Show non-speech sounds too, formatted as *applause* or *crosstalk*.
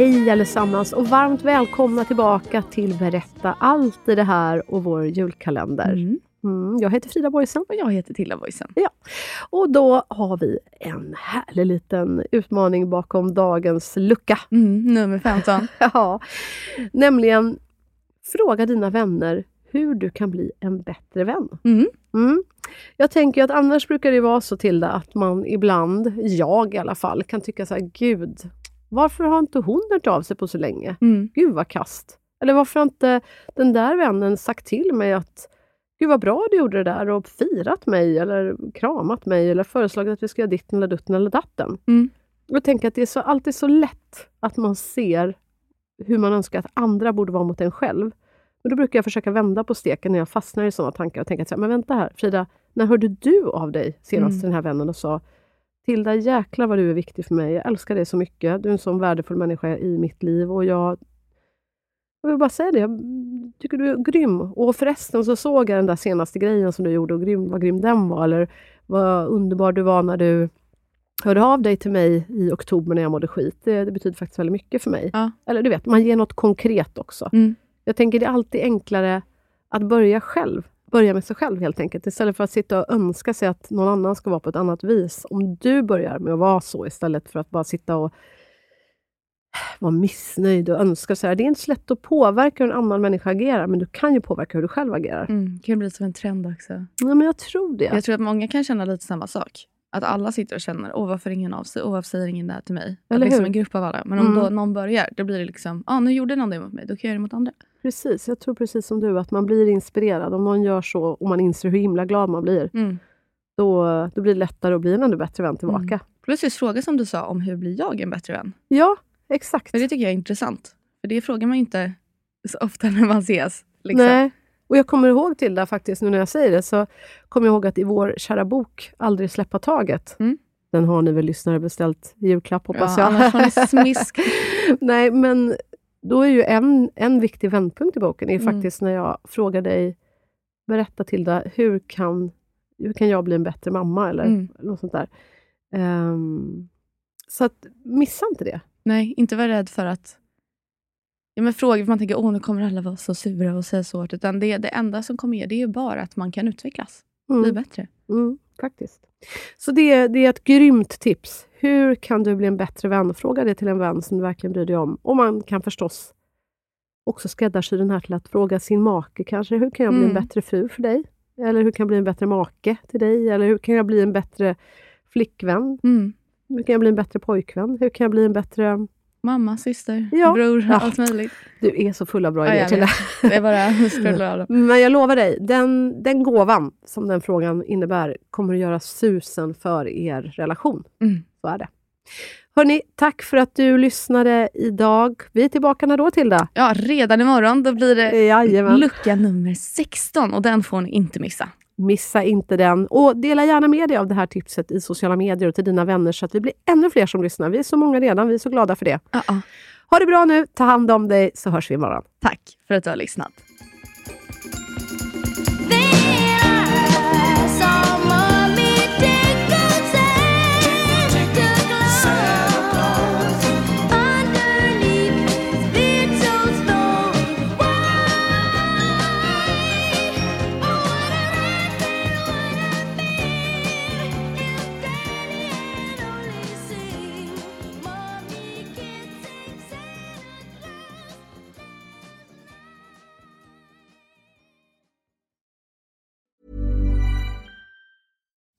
Hej allesammans och varmt välkomna tillbaka till Berätta allt i det här och vår julkalender. Mm, jag heter Frida Boysen. Och jag heter Tilla Boysen. Ja. Och då har vi en härlig liten utmaning bakom dagens lucka. Mm, nummer 15. *laughs* ja. Nämligen, fråga dina vänner hur du kan bli en bättre vän. Mm. Mm. Jag tänker att annars brukar det vara så till att man ibland, jag i alla fall, kan tycka så här, gud, varför har inte hon hört av sig på så länge? Mm. Gud vad kast. Eller varför har inte den där vännen sagt till mig att Gud vad bra du gjorde det där och firat mig eller kramat mig eller föreslagit att vi ska göra ditten eller dutten eller datten. Mm. Jag tänker att det är så, alltid så lätt att man ser hur man önskar att andra borde vara mot en själv. Men då brukar jag försöka vända på steken när jag fastnar i sådana tankar och tänka att men vänta här Frida, när hörde du av dig senast Mm. till den här vännen och sa Tilda, jäklar vad du är viktig för mig. Jag älskar dig så mycket. Du är en sån värdefull människa i mitt liv och jag jag vill bara säga det, jag tycker du är grym. Och förresten så såg jag den där senaste grejen som du gjorde och grym, vad grym den var. Eller vad underbar du var när du hörde av dig till mig i oktober när jag mådde skit. Det, det betyder faktiskt väldigt mycket för mig. Ja. Eller du vet, man ger något konkret också. Mm. Jag tänker det är alltid enklare att börja själv. Börja med sig själv helt enkelt. Istället för att sitta och önska sig att någon annan ska vara på ett annat vis. Om du börjar med att vara så istället för att bara sitta och vara missnöjd och önska så här. Det är inte så lätt att påverka hur en annan människa agerar, men du kan ju påverka hur du själv agerar. Mm. Det kan bli som en trend också. Ja, men jag tror det. Jag tror att många kan känna lite samma sak. Att alla sitter och känner, åh varför ringer ingen av sig? Åh varför säger ingen det här till mig? Att Eller det är som en grupp av alla. Men om Mm. då någon börjar, då blir det liksom, ah, nu gjorde någon det mot mig, då kan jag göra det mot andra. Precis, jag tror precis som du, att man blir inspirerad. Om någon gör så och man inser hur himla glad man blir, Mm. då, då blir det lättare att bli en ännu bättre vän tillbaka. Mm. Plus just fråga som du sa om hur blir jag en bättre vän? Ja, exakt. För det tycker jag är intressant. För det frågar man ju inte så ofta när man ses. Liksom. Nej. Och jag kommer ihåg till det faktiskt, nu när jag säger det, så kommer jag ihåg att i vår kära bok Aldrig släppa taget, Mm. den har ni väl lyssnare beställt i julklapp hoppas Ja, jag. annars får ni *laughs* smisk. Nej, men då är ju en, en viktig vändpunkt i boken är Mm. faktiskt när jag frågar dig, berätta Tilda, hur kan, hur kan jag bli en bättre mamma? Eller Mm. något sånt där. Ehm, så att, missa inte det. Nej, inte vara rädd för att ja, men fråga, för man tänker åh nu kommer alla vara så sura och säga så hårt. Utan det, det enda som kommer ge det är bara att man kan utvecklas. Mm. Bli bättre. Mm, faktiskt. Så det, det är ett grymt tips. Hur kan du bli en bättre vän? Fråga det till en vän som du verkligen bryr dig om. Och man kan förstås också skräddarsy den här till att fråga sin make kanske. Hur kan jag bli en Mm. bättre fru för dig? Eller hur kan jag bli en bättre make till dig? Eller hur kan jag bli en bättre flickvän? Mm. Hur kan jag bli en bättre pojkvän? Hur kan jag bli en bättre... Mamma, syster, Ja. bror, Ja. allt möjligt. Du är så full av bra Ja, idéer till. Det är bara sprudlar av. *laughs* Men jag lovar dig, den, den gåvan som den frågan innebär kommer att göra susen för er relation. Mm. Är det. Hörni, tack för att du lyssnade idag. Vi är tillbaka när då, Tilda? Ja, redan imorgon då blir det Jajamän. lucka nummer 16 och den får ni inte missa. Missa inte den. Och dela gärna med dig av det här tipset i sociala medier och till dina vänner så att vi blir ännu fler som lyssnar. Vi är så många redan, vi är så glada för det. Ja, ja. Ha det bra nu, ta hand om dig så hörs vi imorgon. Tack för att du har lyssnat.